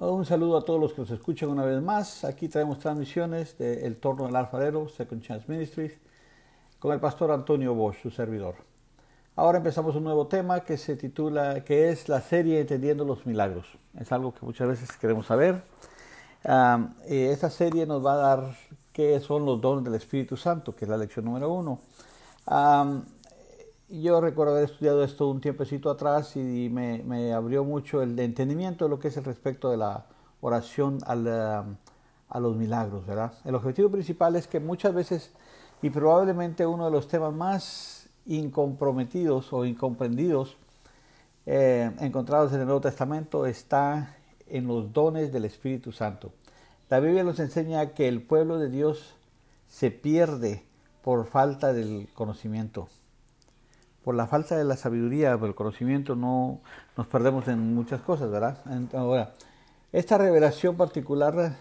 Un saludo a todos los que nos escuchan una vez más. Aquí traemos transmisiones de El Torno del Alfarero, Second Chance Ministries, con el pastor Antonio Bosch, su servidor. Ahora empezamos un nuevo tema que se titula, que es la serie Entendiendo los Milagros. Es algo que muchas veces queremos saber. esta serie nos va a dar qué son los dones del Espíritu Santo, que es la lección número uno. Yo recuerdo haber estudiado esto un tiempecito atrás y me, abrió mucho el entendimiento de lo que es el respecto de la oración a los milagros, ¿verdad? El objetivo principal es que muchas veces, y probablemente uno de los temas más incomprometidos o incomprendidos eh, encontrados en el Nuevo Testamento está en los dones del Espíritu Santo. La Biblia nos enseña que el pueblo de Dios se pierde por falta del conocimiento. Por la falta de la sabiduría, por el conocimiento, no nos perdemos en muchas cosas, ¿verdad? Ahora, esta revelación particular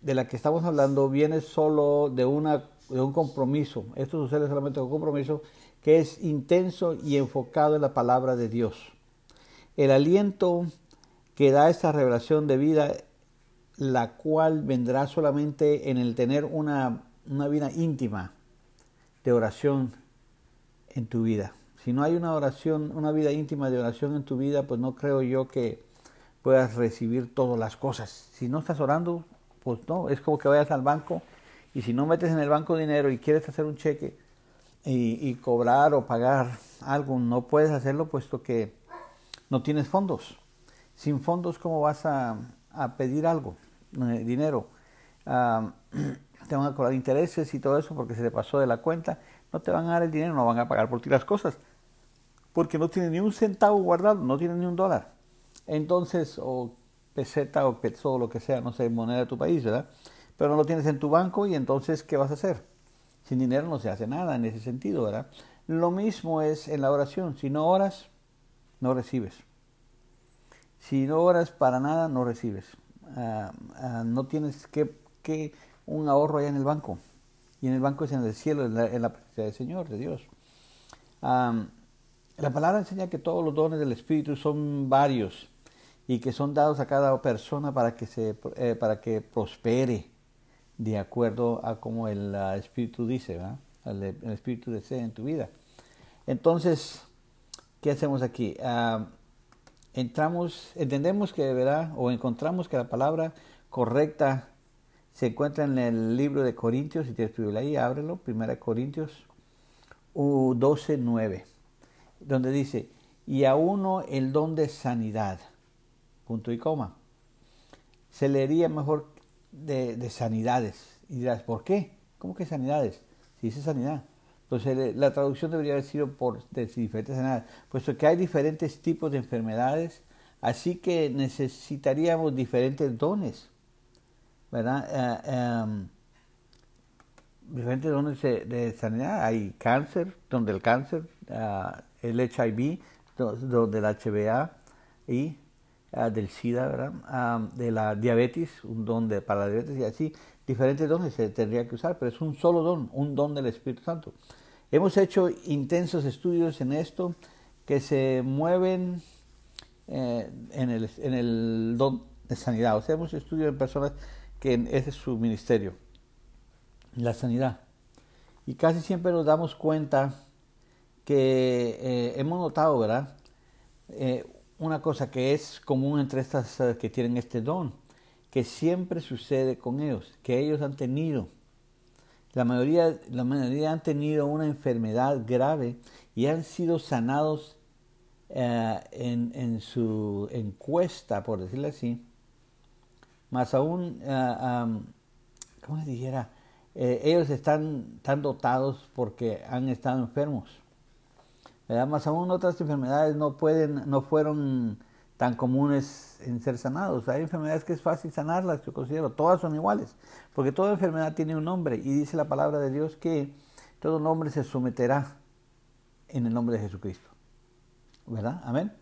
de la que estamos hablando viene solo de, una, de un compromiso. Esto sucede solamente con compromiso que es intenso y enfocado en la palabra de Dios. El aliento que da esta revelación de vida la cual vendrá solamente en el tener una, vida íntima de oración en tu vida. Si no hay una oración, una vida íntima de oración en tu vida, pues no creo yo que puedas recibir todas las cosas. Si no estás orando, pues no, es como que vayas al banco y si no metes en el banco dinero y quieres hacer un cheque y, cobrar o pagar algo, no puedes hacerlo puesto que no tienes fondos. Sin fondos, ¿cómo vas a pedir algo? Eh, dinero, te van a cobrar intereses y todo eso porque se le pasó de la cuenta, no te van a dar el dinero, no van a pagar por ti las cosas, porque no tienen ni un centavo guardado, no tienen ni un dólar. Entonces, o peseta o peso o lo que sea, no sé, moneda de tu país, ¿verdad? Pero no lo tienes en tu banco y entonces, ¿qué vas a hacer? Sin dinero no se hace nada en ese sentido, ¿verdad? Lo mismo es en la oración, si no oras, no recibes. Si no oras para nada, no recibes. Ah, ah, no tienes que, un ahorro allá en el banco. Y en el banco es en el cielo, en la, presencia del Señor, de Dios. la palabra enseña que todos los dones del Espíritu son varios y que son dados a cada persona para que, se, eh, para que prospere de acuerdo a como el Espíritu dice, El, Espíritu desea en tu vida. Entonces, ¿qué hacemos aquí? entramos, entendemos que verdad o encontramos que la palabra correcta se encuentra en el libro de Corintios, si tienes tu ahí, ábrelo, Primera Corintios 12, 9, donde dice, y a uno el don de sanidad, punto y coma. Se leería mejor de, de sanidades. Y dirás, ¿por qué? ¿Cómo que sanidades? Si dice sanidad. Entonces la traducción debería haber sido por de diferentes sanidades, puesto que hay diferentes tipos de enfermedades, así que necesitaríamos diferentes dones, ¿verdad? Em, diferentes dones de, sanidad. Hay cáncer, donde el cáncer, ah, el HIV, donde el HBA y ah, del SIDA, ¿verdad? de la diabetes, un don de, para la diabetes y así, diferentes dones se tendría que usar, pero es un solo don, un don del Espíritu Santo. Hemos hecho intensos estudios en esto que se mueven eh, en, el, en el don de sanidad. O sea, hemos estudiado en personas que es su ministerio, la sanidad. Y casi siempre nos damos cuenta que eh, hemos notado, ¿verdad? Eh, una cosa que es común entre estas que tienen este don, que siempre sucede con ellos, que ellos han tenido la mayoría, la mayoría han tenido una enfermedad grave y han sido sanados eh, en, su encuesta, por decirlo así. Más aún, uh, ¿cómo se dijera? Eh, ellos están tan dotados porque han estado enfermos. Más aún otras enfermedades no pueden, no fueron tan comunes en ser sanados. Hay enfermedades que es fácil sanarlas, yo considero, todas son iguales, porque toda enfermedad tiene un nombre y dice la palabra de Dios que todo nombre se someterá en el nombre de Jesucristo. ¿Verdad? Amén.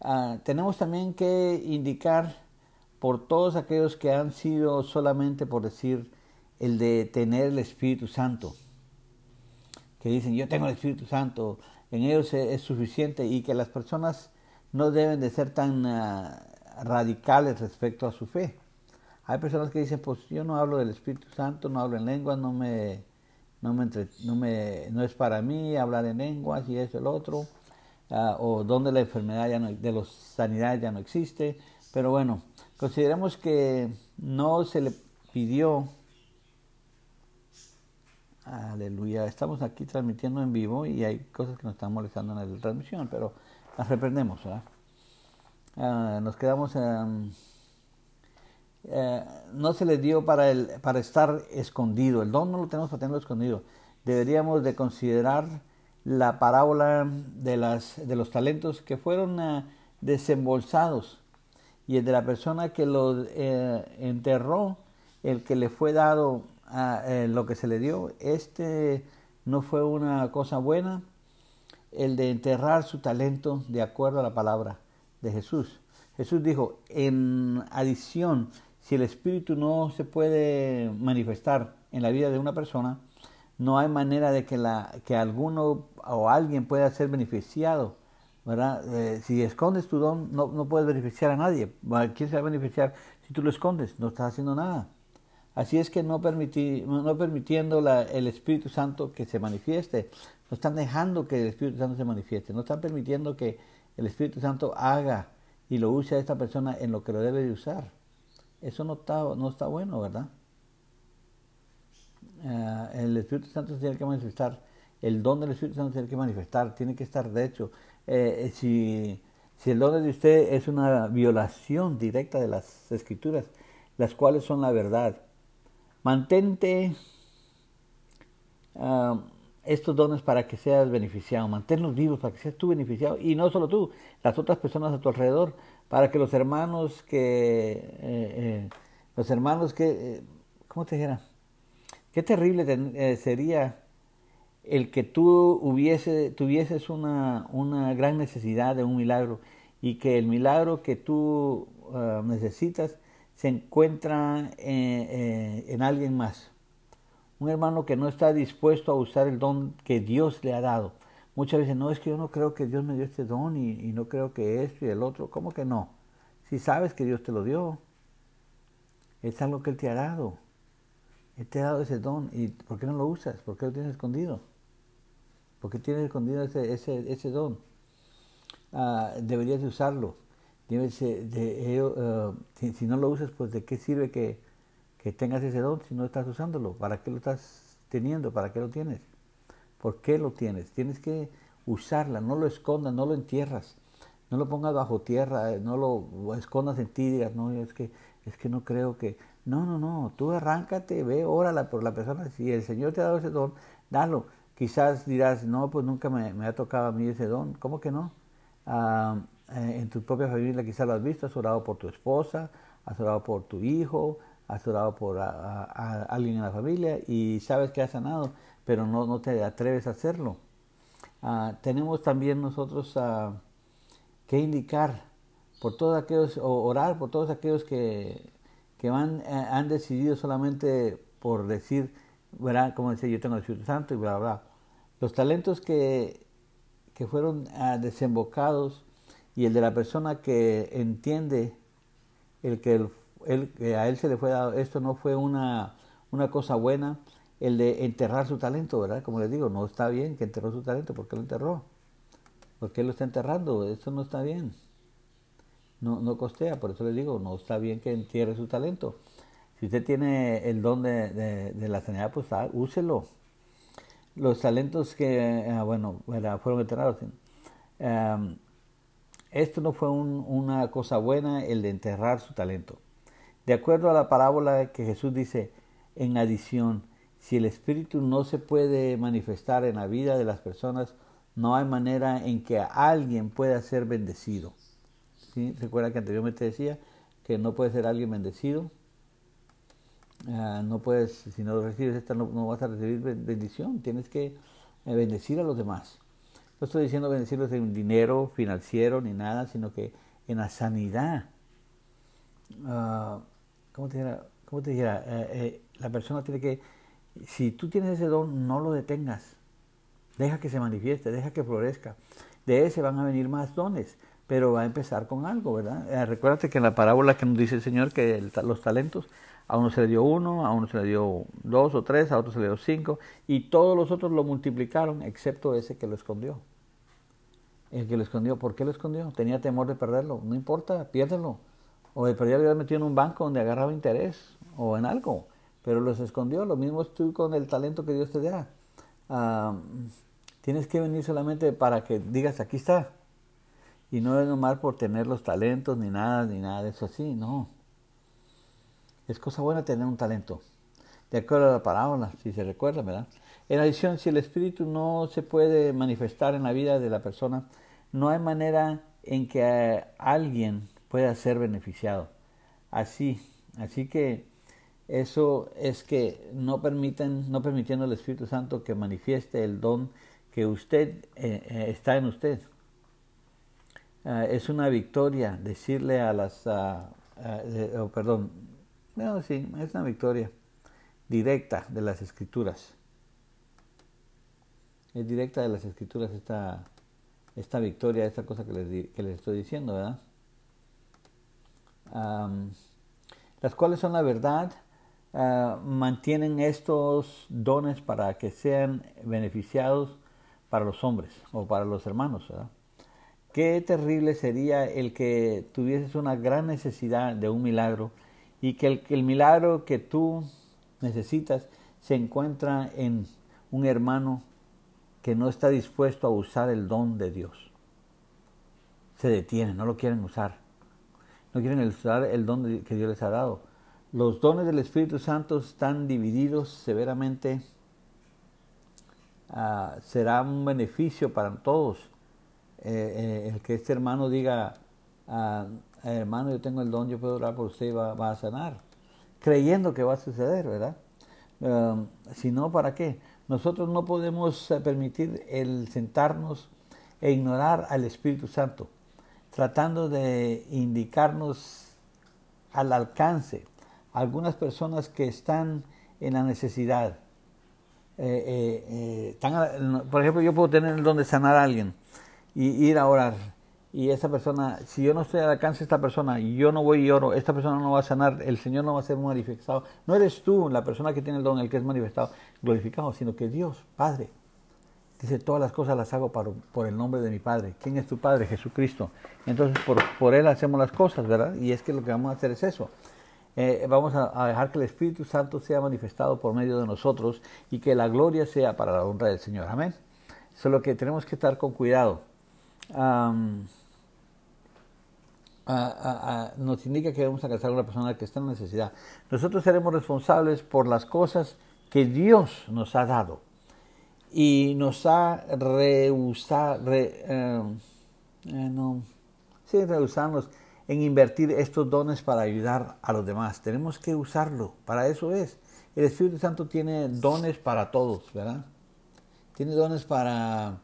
Ah, tenemos también que indicar por todos aquellos que han sido solamente por decir el de tener el Espíritu Santo, que dicen yo tengo el Espíritu Santo, en ellos es suficiente y que las personas no deben de ser tan, ah, radicales respecto a su fe. Hay personas que dicen, pues yo no hablo del Espíritu Santo, no hablo en lenguas, no me, no me, me no es para mí hablar en lenguas y eso el otro, ah, o donde la enfermedad ya no, de los sanidades ya no existe. Pero bueno, consideremos que no se le pidió Aleluya. Estamos aquí transmitiendo en vivo y hay cosas que nos están molestando en la transmisión, pero las reprendemos. Ah, nos quedamos. en... Eh, no se le dio para, el, para estar escondido. El don no lo tenemos para tenerlo escondido. Deberíamos de considerar la parábola de, las, de los talentos que fueron uh, desembolsados y el de la persona que los eh, enterró, el que le fue dado uh, lo que se le dio. Este no fue una cosa buena, el de enterrar su talento de acuerdo a la palabra de Jesús. Jesús dijo, en adición, si el espíritu no se puede manifestar en la vida de una persona, no hay manera de que, la, que alguno o alguien pueda ser beneficiado. ¿Verdad? Eh, si escondes tu don, no, no, puedes beneficiar a nadie. ¿Quién se va a beneficiar si tú lo escondes? No estás haciendo nada. Así es que no, no permitiendo la, el Espíritu Santo que se manifieste, no están dejando que el Espíritu Santo se manifieste, no están permitiendo que el Espíritu Santo haga y lo use a esta persona en lo que lo debe de usar. Eso no está, no está bueno, ¿verdad? Eh, el Espíritu Santo tiene que manifestar, el don del Espíritu Santo tiene que manifestar, tiene que estar de hecho. Eh, si, si el don de usted es una violación directa de las escrituras, las cuales son la verdad, mantente ah, estos dones para que seas beneficiado, manténlos vivos para que seas tú beneficiado y no solo tú, las otras personas a tu alrededor para que los hermanos que, eh, eh, los hermanos que, eh, ¿cómo te dijera? Qué terrible sería el que tú hubiese, tuvieses una, una, gran necesidad de un milagro y que el milagro que tú ah, necesitas se encuentra en alguien más. Un hermano que no está dispuesto a usar el don que Dios le ha dado Muchas veces, no, es que yo no creo que Dios me dio este don y, no creo que esto y el otro. ¿Cómo que no? Si sabes que Dios te lo dio, es algo que Él te ha dado. Él te ha dado ese don. ¿Y por qué no lo usas? ¿Por qué lo tienes escondido? ¿Por qué tienes escondido ese, don? Ah, deberías de usarlo. de, uh, si, si, no lo usas, pues ¿de qué sirve que, tengas ese don si no estás usándolo? ¿Para qué lo estás teniendo? ¿Para qué lo tienes? ¿Por qué lo tienes? Tienes que usarla, no lo escondas, no lo entierras, no lo pongas bajo tierra, no lo escondas en ti, digas, no, es que, es que no creo que... No, no, no, tú arráncate, ve, órala por la persona. Si el Señor te ha dado ese don, dalo. Quizás dirás, no, pues nunca me, ha tocado a mí ese don. ¿Cómo que no? Ah, eh, en tu propia familia quizás lo has visto, has orado por tu esposa, has orado por tu hijo, has orado por alguien en la familia y sabes que has sanado pero no, no te atreves a hacerlo. Ah, tenemos también nosotros uh, que indicar por todos aquellos, o orar por todos aquellos que, que van, eh, han decidido solamente por decir, ¿verdad? como decía, yo tengo el Espíritu Santo y bla, bla. Los talentos que, que fueron ah, desembocados y el de la persona que entiende el que, el, a él se le fue dado, esto no fue una, una cosa buena, el de enterrar su talento, ¿verdad? Como les digo, no está bien que enterró su talento, ¿por qué lo enterró? ¿Por qué lo está enterrando? Eso no está bien. No, no costea, por eso les digo, no está bien que entierre su talento. Si usted tiene el don de, la sanidad, pues ah, úselo. Los talentos que, ah, bueno, fueron enterrados. Em, esto no fue una cosa buena, el de enterrar su talento. De acuerdo a la parábola que Jesús dice, en adición, si el Espíritu no se puede manifestar en la vida de las personas, no hay manera en que alguien pueda ser bendecido. ¿Sí? Recuerda que anteriormente decía que no puede ser alguien bendecido. Ah, no puedes, si no recibes esta, no, vas a recibir bendición. Tienes que eh, bendecir a los demás. No estoy diciendo bendecirlos en dinero financiero ni nada, sino que en la sanidad. Uh, ¿Cómo te dijera? ¿Cómo te dijera? Eh, eh, la persona tiene que si tú tienes ese don, no lo detengas. Deja que se manifieste, deja que florezca. De ese van a venir más dones. pero va a empezar con algo, ¿verdad? Eh, recuérdate que en la parábola que nos dice el Señor que los talentos, a uno se le dio uno, a uno se le dio dos o tres, a otro se le dio cinco, y todos los otros lo multiplicaron, excepto ese que lo escondió. El que lo escondió, ¿por qué lo escondió? Tenía temor de perderlo. No importa, piérdelo. O de perder había metido en un banco donde agarraba interés o en algo. Pero los escondió. Lo mismo es tú con el talento que Dios te da. Tienes que venir solamente para que digas, aquí está. Y no es nomás por tener los talentos ni nada, ni nada de eso así, no. Es cosa buena tener un talento. De acuerdo a la parábola, si se recuerda, ¿verdad? En adición, si el espíritu no se puede manifestar en la vida de la persona, no hay manera en que alguien pueda ser beneficiado. Así, así que eso es que no permiten, no permitiendo al Espíritu Santo que manifieste el don que usted eh, eh, está en usted. Ah, es una victoria decirle a las, uh, perdón, no, sí, es una victoria directa de las escrituras. Es directa de las escrituras esta, esta victoria, esta cosa que les, que les estoy diciendo, ¿verdad? las cuales son la verdad, ah, mantienen estos dones para que sean beneficiados para los hombres o para los hermanos, ¿verdad? Qué terrible sería el que tuvieses una gran necesidad de un milagro y que el, milagro que tú necesitas se encuentra en un hermano que no está dispuesto a usar el don de Dios. Se detiene, no lo quieren usar. No quieren usar el don que Dios les ha dado. Los dones del Espíritu Santo están divididos severamente. Ah, será un beneficio para todos eh, eh, el que este hermano diga, ah, hermano, yo tengo el don, yo puedo orar por usted y va, a sanar, creyendo que va a suceder, ¿verdad? Um, si no, ¿para qué? Nosotros no podemos eh, permitir el sentarnos e ignorar al Espíritu Santo, tratando de indicarnos al alcance algunas personas que están en la necesidad. por ejemplo, yo puedo tener el don de sanar a alguien, y ir a orar. Y esa persona, si yo no estoy al alcance de esta persona yo no voy y oro, esta persona no va a sanar, el Señor no va a ser manifestado. No eres tú la persona que tiene el don, el que es manifestado, glorificado, sino que Dios, Padre. Dice, todas las cosas las hago por, por el nombre de mi Padre. ¿Quién es tu Padre? Jesucristo. Entonces, por, por Él hacemos las cosas, ¿verdad? Y es que lo que vamos a hacer es eso. Eh, vamos a, a, dejar que el Espíritu Santo sea manifestado por medio de nosotros y que la gloria sea para la honra del Señor. Amén. Solo que tenemos que estar con cuidado nos indica que debemos alcanzar a una persona que está en necesidad. Nosotros seremos responsables por las cosas que Dios nos ha dado y nos ha rehusado, eh, no, sí, rehusarnos en invertir estos dones para ayudar a los demás. Tenemos que usarlo, para eso es. El Espíritu Santo tiene dones para todos, ¿verdad? Tiene dones para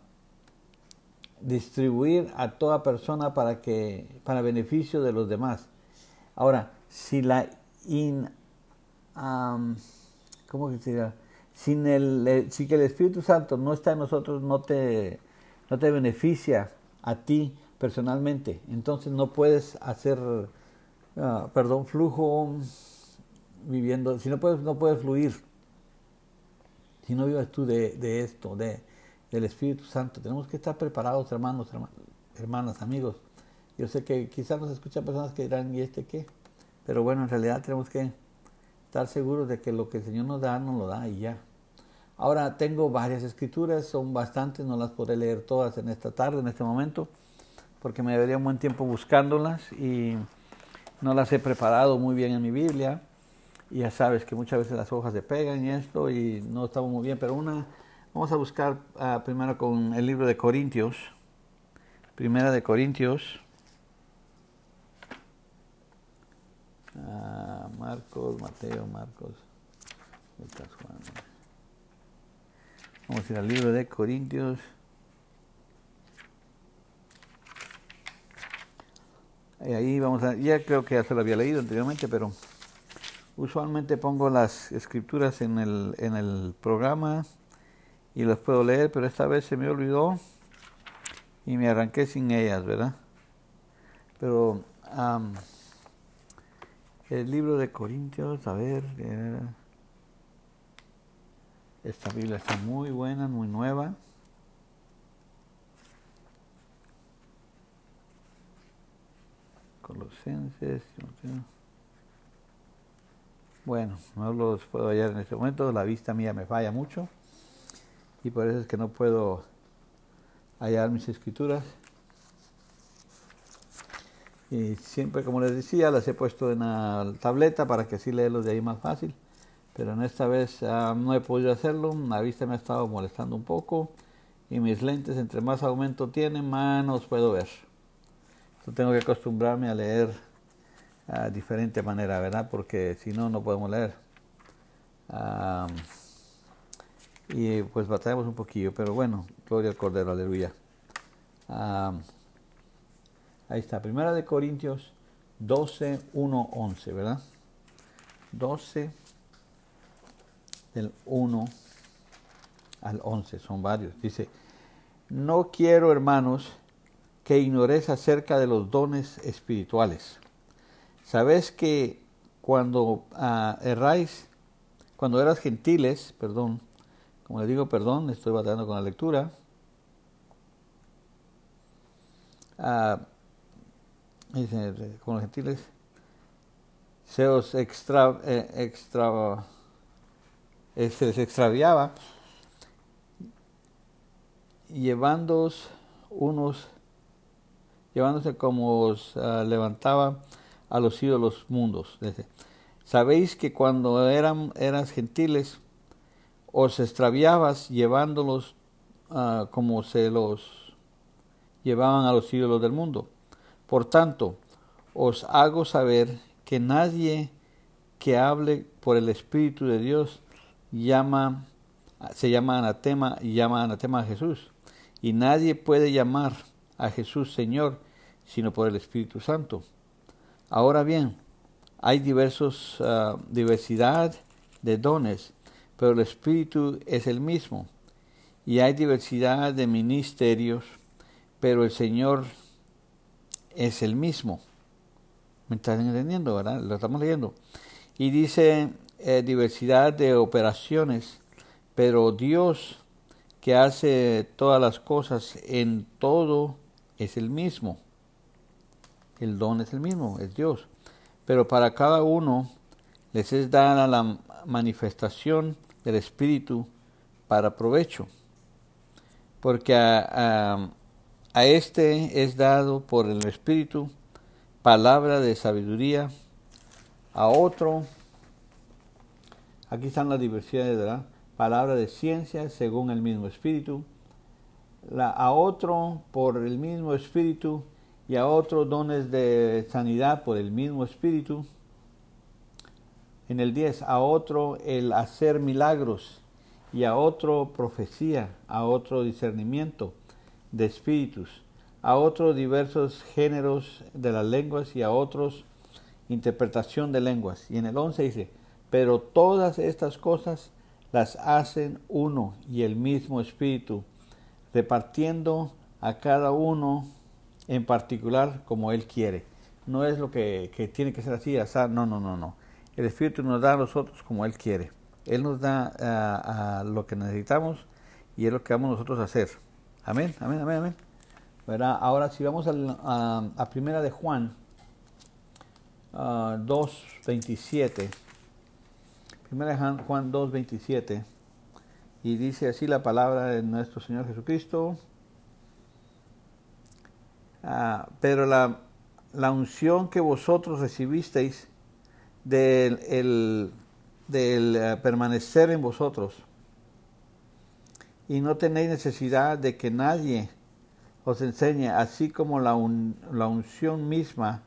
distribuir a toda persona para que para beneficio de los demás. Ahora, si la in ¿cómo que se Sin el, si que el Espíritu Santo no está en nosotros, no te, no te beneficia a ti personalmente. Entonces no puedes hacer, ah, perdón, flujo viviendo, si no puedes, no puedes fluir. Si no vives tú de esto, de, del Espíritu Santo. Tenemos que estar preparados, hermanos, hermanas, amigos. Yo sé que quizás nos escuchan personas que dirán, ¿y este qué? Pero bueno, en realidad tenemos que estar seguros de que lo que el Señor nos da, nos lo da y ya. Ahora tengo varias escrituras, son bastantes, no las podré leer todas en esta tarde, en este momento, porque me debería un buen tiempo buscándolas y no las he preparado muy bien en mi Biblia. Y ya sabes que muchas veces las hojas se pegan y esto y no estamos muy bien, pero una Vamos a buscar uh, primero con el libro de Corintios. Primera de Corintios. Uh, Marcos, Mateo, Marcos, Lucas, Juan. Vamos a ir al libro de Corintios. Ahí vamos a, ya creo que ya se lo había leído anteriormente, pero usualmente pongo las escrituras en el, en el programa y las puedo leer, pero esta vez se me olvidó y me arranqué sin ellas, ¿verdad? Pero el libro de Corintios, a ver, eh, esta Biblia está muy buena, muy nueva. Colosenses. Bueno, no los puedo hallar en este momento, la vista mía me falla mucho y por eso es que no puedo hallar mis escrituras. Y siempre, como les decía, las he puesto en la tableta para que así leerlos de ahí más fácil. Pero en esta vez ah, no he podido hacerlo, la vista me ha estado molestando un poco y mis lentes entre más aumento tienen, más puedo ver. Tengo que acostumbrarme a leer a ah, diferente manera, ¿verdad? Porque si no, no podemos leer. Y pues batallamos un poquillo, pero bueno, gloria al Cordero, aleluya. Ahí está, Primera de Corintios 12, 1, 11, ¿verdad? 12 del 1 al 11, son varios. Dice, no quiero, hermanos, que ignores acerca de los dones espirituales. Sabes que cuando uh, erráis, cuando eras gentiles, perdón, como le digo, perdón, estoy batallando con la lectura, uh, dice, con los gentiles, se os eh, eh, se les extraviaba, llevándos unos, llevándose como os ah, levantaba a los ídolos mundos. Sabéis que cuando eran, eras gentiles, os extraviabas llevándolos uh, como se los llevaban a los ídolos del mundo. Por tanto, os hago saber que nadie que hable por el Espíritu de Dios llama, se llama anatema y llama anatema a Jesús. Y nadie puede llamar a Jesús Señor sino por el Espíritu Santo. Ahora bien, hay diversos, ah, diversidad de dones, pero el Espíritu es el mismo. Y hay diversidad de ministerios, pero el Señor es el mismo. ¿Me están entendiendo, verdad? Lo estamos leyendo. Y dice eh, diversidad de operaciones, pero Dios que hace todas las cosas en todo es el mismo. El don es el mismo, es Dios. Pero para cada uno les es dada la manifestación del Espíritu para provecho. Porque a, a este es dado por el Espíritu palabra de sabiduría, a otro Aquí están las diversidades de la palabra de ciencia según el mismo espíritu, la, a otro por el mismo espíritu y a otro dones de sanidad por el mismo espíritu. En el 10, a otro el hacer milagros y a otro profecía, a otro discernimiento de espíritus, a otros diversos géneros de las lenguas y a otros interpretación de lenguas. Y en el 11 dice, pero todas estas cosas las hacen uno y el mismo Espíritu, repartiendo a cada uno en particular como Él quiere. No es lo que, tiene que ser así, así, no, no, no, no. El Espíritu nos da a nosotros como Él quiere. Él nos da a, lo que necesitamos y es lo que vamos nosotros a hacer. Amén, amén, amén, amén. Ahora si vamos a, a, Primera de Juan 2.27. Primera Juan 2, 27. Y dice así la palabra de nuestro Señor Jesucristo. Ah, pero la, la, unción que vosotros recibisteis del, el, del eh, permanecer en vosotros. Y no tenéis necesidad de que nadie os enseñe, así como la, la unción misma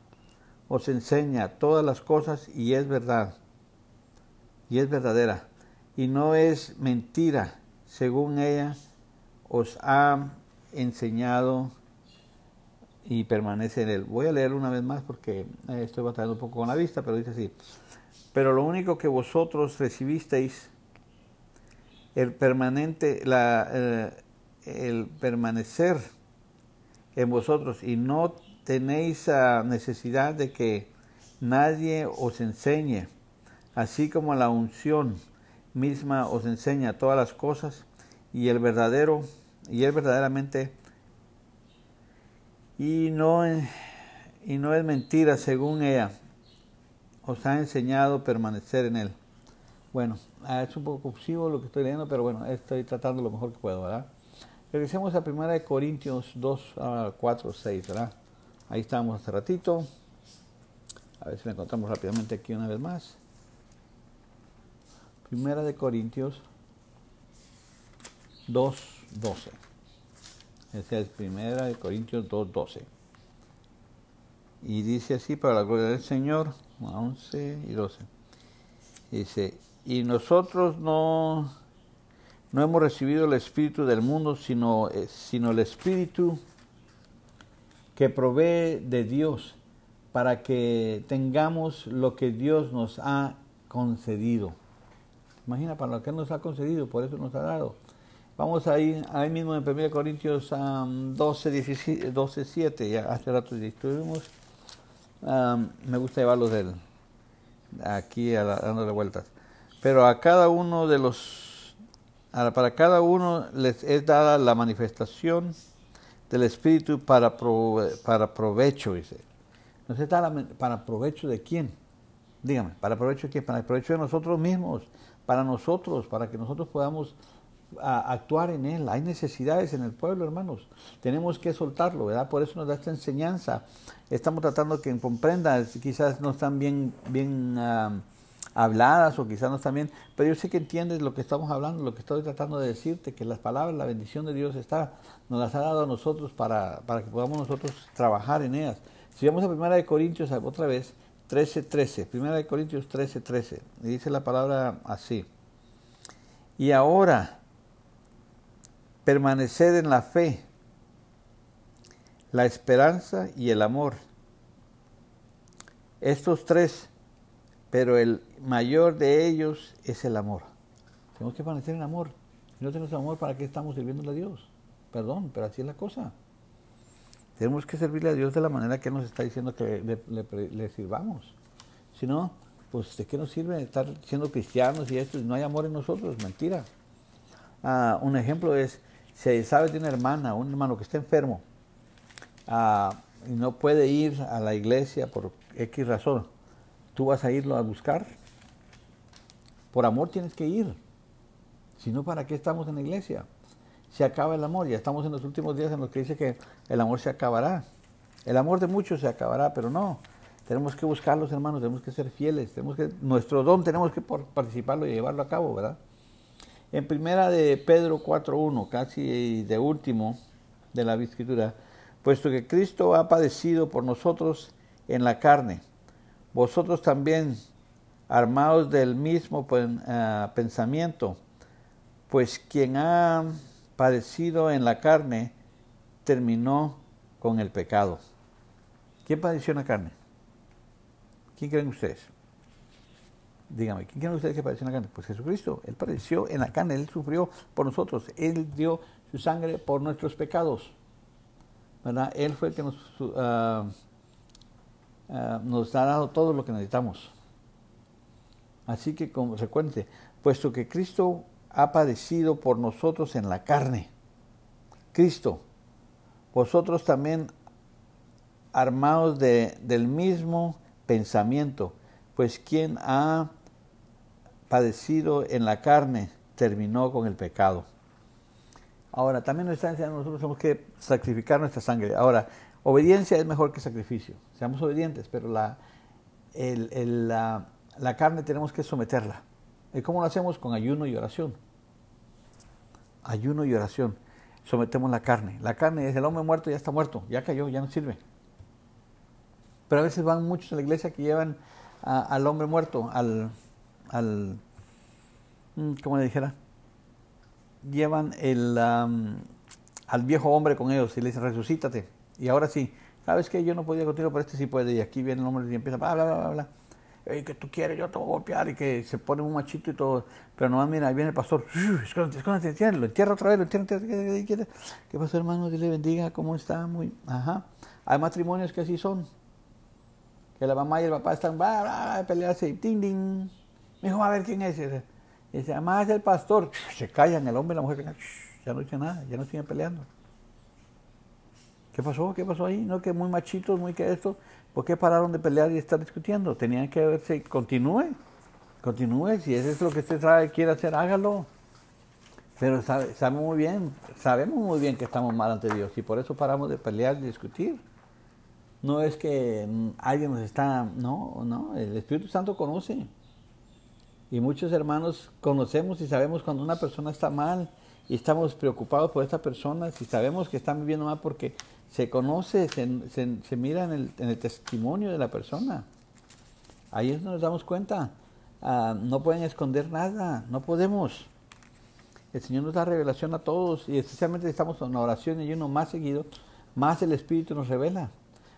os enseña todas las cosas y es verdad y es verdadera. Y no es mentira, según ella os ha enseñado y permanece en él. Voy a leer una vez más porque eh, estoy batallando un poco con la vista, pero dice así. Pero lo único que vosotros recibisteis, el permanente, la, eh, el permanecer en vosotros y no tenéis uh, necesidad de que nadie os enseñe, así como la unción misma os enseña todas las cosas y el verdadero y él verdaderamente y no y no es mentira según ella os ha enseñado permanecer en él. Bueno, ah, es un poco confusivo lo que estoy leyendo, pero bueno, estoy tratando lo mejor que puedo, ¿verdad? Regresemos a 1 Corintios 2, 4, 6, ¿verdad? Ahí estábamos hace ratito. A ver si lo encontramos rápidamente aquí una vez más. Primera de Corintios 2, 12. Esa es Primera de Corintios 2, 12. Y dice así, para la gloria del Señor, 11 y 12. Dice, y nosotros no, no hemos recibido el Espíritu del mundo, sino, eh, sino el Espíritu que provee de Dios para que tengamos lo que Dios nos ha concedido. Imagina, para lo que nos ha concedido, por eso nos ha dado. Vamos ahí, ahí mismo en 1 Corintios 12, 17, 12, 7, ya hace rato estuvimos. me gusta llevarlo del, aquí dándole vueltas. Pero a cada uno de los, para cada uno les es dada la manifestación del Espíritu para, para provecho, dice. ¿Nos está para provecho de quién? Dígame, ¿para provecho de quién? Para provecho de nosotros mismos, para nosotros, para que nosotros podamos actuar en él. Hay necesidades en el pueblo, hermanos. Tenemos que soltarlo, ¿verdad? Por eso nos da esta enseñanza. Estamos tratando que comprendan, quizás no están bien, bien habladas o quizás no están bien, pero yo sé que entiendes lo que estamos hablando, lo que estoy tratando de decirte, que las palabras, la bendición de Dios está, nos las ha dado a nosotros para, para que podamos nosotros trabajar en ellas. Si vamos a Primera de Corintios otra vez, 13, 13. Primera de Corintios 13, 13. dice la palabra así. Y ahora, permaneced en la fe, la esperanza y el amor. Estos tres, pero el mayor de ellos es el amor. Tenemos que permanecer en amor. Si no tenemos amor, ¿para qué estamos sirviendo a Dios? Perdón, pero así es la cosa. Tenemos que servirle a Dios de la manera que nos está diciendo que le, sirvamos. Si no, pues ¿de qué nos sirve estar siendo cristianos y esto? no hay amor en nosotros, mentira. Ah, un ejemplo es, si sabes de una hermana, un hermano que está enfermo ah, y no puede ir a la iglesia por X razón, ¿tú vas a irlo a buscar? Por amor tienes que ir. Si no, ¿para qué estamos en la iglesia? se acaba el amor. Ya estamos en los últimos días en los que dice que el amor se acabará. El amor de muchos se acabará, pero no. Tenemos que buscarlos, hermanos, tenemos que ser fieles, tenemos que nuestro don tenemos que participarlo y llevarlo a cabo, ¿verdad? En primera de Pedro 4.1, casi de último de la escritura, puesto que Cristo ha padecido por nosotros en la carne, vosotros también armados del mismo eh, pensamiento, pues quien ha padecido en la carne, terminó con el pecado. ¿Quién padeció en la carne? ¿Quién creen ustedes? Dígame, ¿quién creen ustedes que padeció en la carne? Pues Jesucristo, Él padeció en la carne, Él sufrió por nosotros, Él dio su sangre por nuestros pecados. ¿verdad? Él fue el que nos, uh, nos ha dado todo lo que necesitamos. Así que como, recuerde, puesto que Cristo ha padecido por nosotros en la carne. Cristo, vosotros también armados de, del mismo pensamiento, pues quien ha padecido en la carne terminó con el pecado. Ahora, también nos está enseñando nosotros tenemos que sacrificar nuestra sangre. Ahora, obediencia es mejor que sacrificio. Seamos obedientes, pero la, la, la carne tenemos que someterla. ¿Y cómo lo hacemos? Con ayuno y oración. Ayuno y oración. Sometemos la carne. La carne es el hombre muerto, ya está muerto, ya cayó, ya no sirve. Pero a veces van muchos a la iglesia que llevan al hombre muerto, al, al, mm, ¿cómo le dijera? Llevan el, al viejo hombre con ellos y le dicen, resucítate. Y ahora sí, ¿sabes qué? Yo no podía contigo, pero este sí puede. Y aquí viene el hombre y empieza, bla, bla, bla, bla que tú quieres, yo te voy a golpear, y que se pone un machito y todo. Pero nomás, mira, ahí viene el pastor, escóndete, escóndete, lo entierra otra vez, lo entierra, ¿qué pasó, hermano? Dile bendiga, ¿cómo está? Muy, ajá. Hay matrimonios que así son. Que la mamá y el papá están a pelearse y ting, ding. Me dijo, a ver quién es. Y dice, es el pastor. Se callan el hombre y la mujer. Ya no dice nada, ya no siguen peleando. ¿Qué pasó? ¿Qué pasó ahí? No, que muy machitos, muy que esto. ¿Por qué pararon de pelear y estar discutiendo? Tenían que verse, continúe, continúe. Si eso es lo que usted sabe, quiere hacer, hágalo. Pero sabe, sabemos muy bien, sabemos muy bien que estamos mal ante Dios y por eso paramos de pelear y discutir. No es que alguien nos está, no, no, el Espíritu Santo conoce. Y muchos hermanos conocemos y sabemos cuando una persona está mal y estamos preocupados por esta persona, si sabemos que están viviendo mal porque se conoce, se, mira en el, testimonio de la persona. Ahí es donde nos damos cuenta. Ah, no pueden esconder nada, no podemos. El Señor nos da revelación a todos y especialmente estamos en oración y uno más seguido, más el Espíritu nos revela.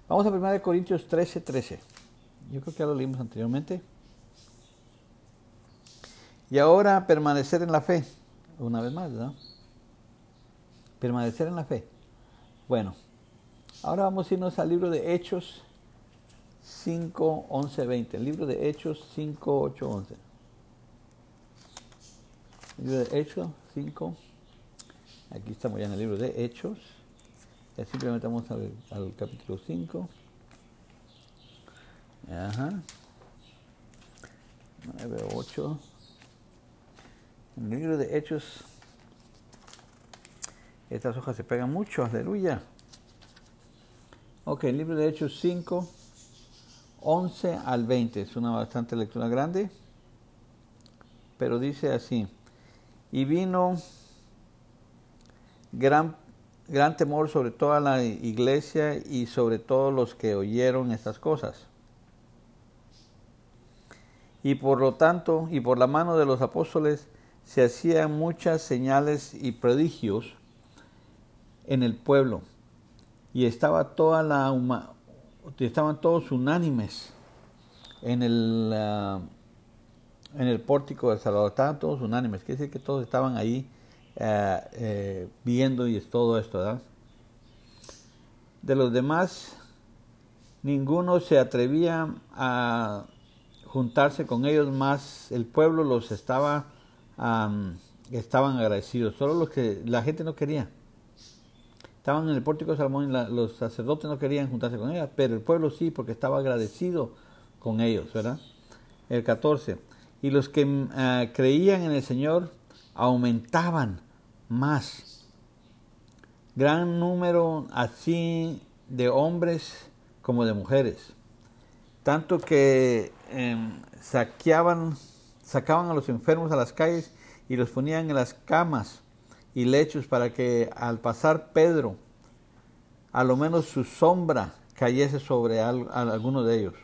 Vamos a 1 Corintios 13, 13. Yo creo que ya lo leímos anteriormente. Y ahora permanecer en la fe. Una vez más, ¿no? Permanecer en la fe. Bueno, ahora vamos a irnos al libro de Hechos 5, 11, 20. El libro de Hechos 5, 8, 11. El libro de Hechos 5. Aquí estamos ya en el libro de Hechos. Ya simplemente vamos al, al capítulo 5. Ajá. 9, 8. El libro de Hechos, estas hojas se pegan mucho, aleluya. Ok, el libro de Hechos 5, 11 al 20. Es una bastante lectura grande, pero dice así. Y vino gran, gran temor sobre toda la iglesia y sobre todos los que oyeron estas cosas. Y por lo tanto, y por la mano de los apóstoles, se hacían muchas señales y prodigios en el pueblo. Y estaba toda la estaban todos unánimes en el ah, en el pórtico del Salvador. Estaban todos unánimes quiere decir que todos estaban ahí ah, eh, viendo y todo esto de los demás ninguno se atrevía a juntarse con ellos más el pueblo los estaba estaban agradecidos. Solo los que la gente no quería. Estaban en el pórtico de Salomón y los sacerdotes no querían juntarse con ella, pero el pueblo sí, porque estaba agradecido con ellos, ¿verdad? El 14. Y los que mm, ah, creían en el Señor aumentaban más. Gran número así de hombres como de mujeres. Tanto que em, saqueaban sacaban a los enfermos a las calles y los ponían en las camas y lechos para que al pasar Pedro, a lo menos su sombra cayese sobre alguno de ellos.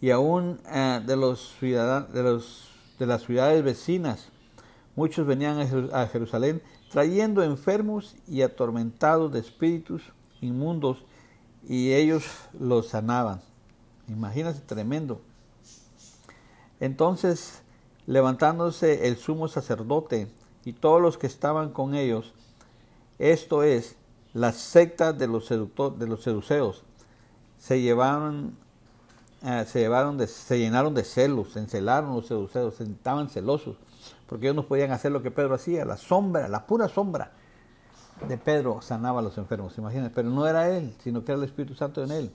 Y aún eh, de, los ciudadanos, de, las ciudades vecinas, muchos venían a Jerusalén trayendo enfermos y atormentados de espíritus inmundos y ellos los sanaban. Imagínate tremendo. Entonces levantándose el sumo sacerdote y todos los que estaban con ellos, esto es, la secta de los, de los seduceos, se llevaron, eh, se llevaron se llenaron de celos, se encelaron los seduceos, estaban celosos, porque ellos no podían hacer lo que Pedro hacía, la sombra, la pura sombra de Pedro sanaba a los enfermos, imagínense, pero no era él, sino que era el Espíritu Santo en él.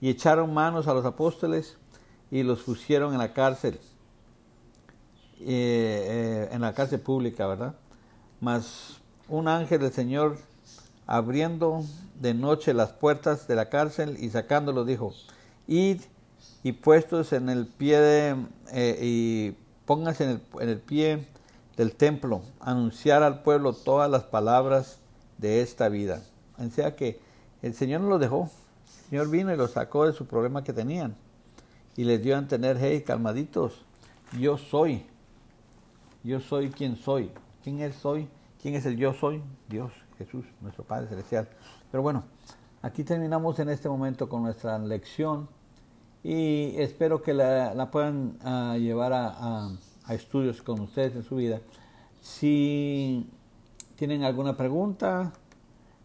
Y echaron manos a los apóstoles y los pusieron en la cárcel eh, en la cárcel pública, ¿verdad? Mas un ángel del Señor abriendo de noche las puertas de la cárcel y sacándolo dijo, id y puestos en el pie eh, y pónganse en el, en el pie del templo, anunciar al pueblo todas las palabras de esta vida. O sea que el Señor no los dejó. El Señor vino y los sacó de su problema que tenían. Y les dio a entender, hey, calmaditos, yo soy. Yo soy quien soy. ¿Quién es soy? ¿Quién es el yo soy? Dios, Jesús, nuestro Padre Celestial. Pero bueno, aquí terminamos en este momento con nuestra lección y espero que la, puedan ah, llevar a, estudios con ustedes en su vida. Si tienen alguna pregunta,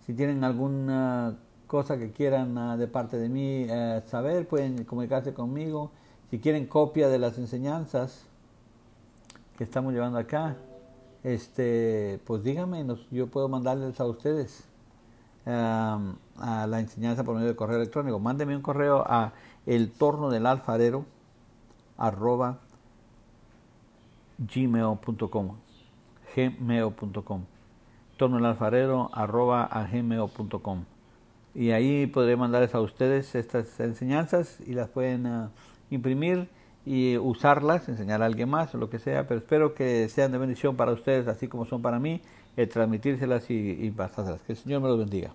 si tienen algún cosa que quieran ah, de parte de mí eh, saber, pueden comunicarse conmigo. Si quieren copia de las enseñanzas estamos llevando acá, este, pues díganme, yo puedo mandarles a ustedes a la enseñanza por medio de correo electrónico. Mándeme un correo a el torno del alfarero arroba gmail.com gmail.com torno del alfarero arroba gmail.com y ahí podré mandarles a ustedes estas enseñanzas y las pueden ah, imprimir y usarlas, enseñar a alguien más o lo que sea, pero espero que sean de bendición para ustedes, así como son para mí, transmitírselas y, y pasárselas. Que el Señor me los bendiga.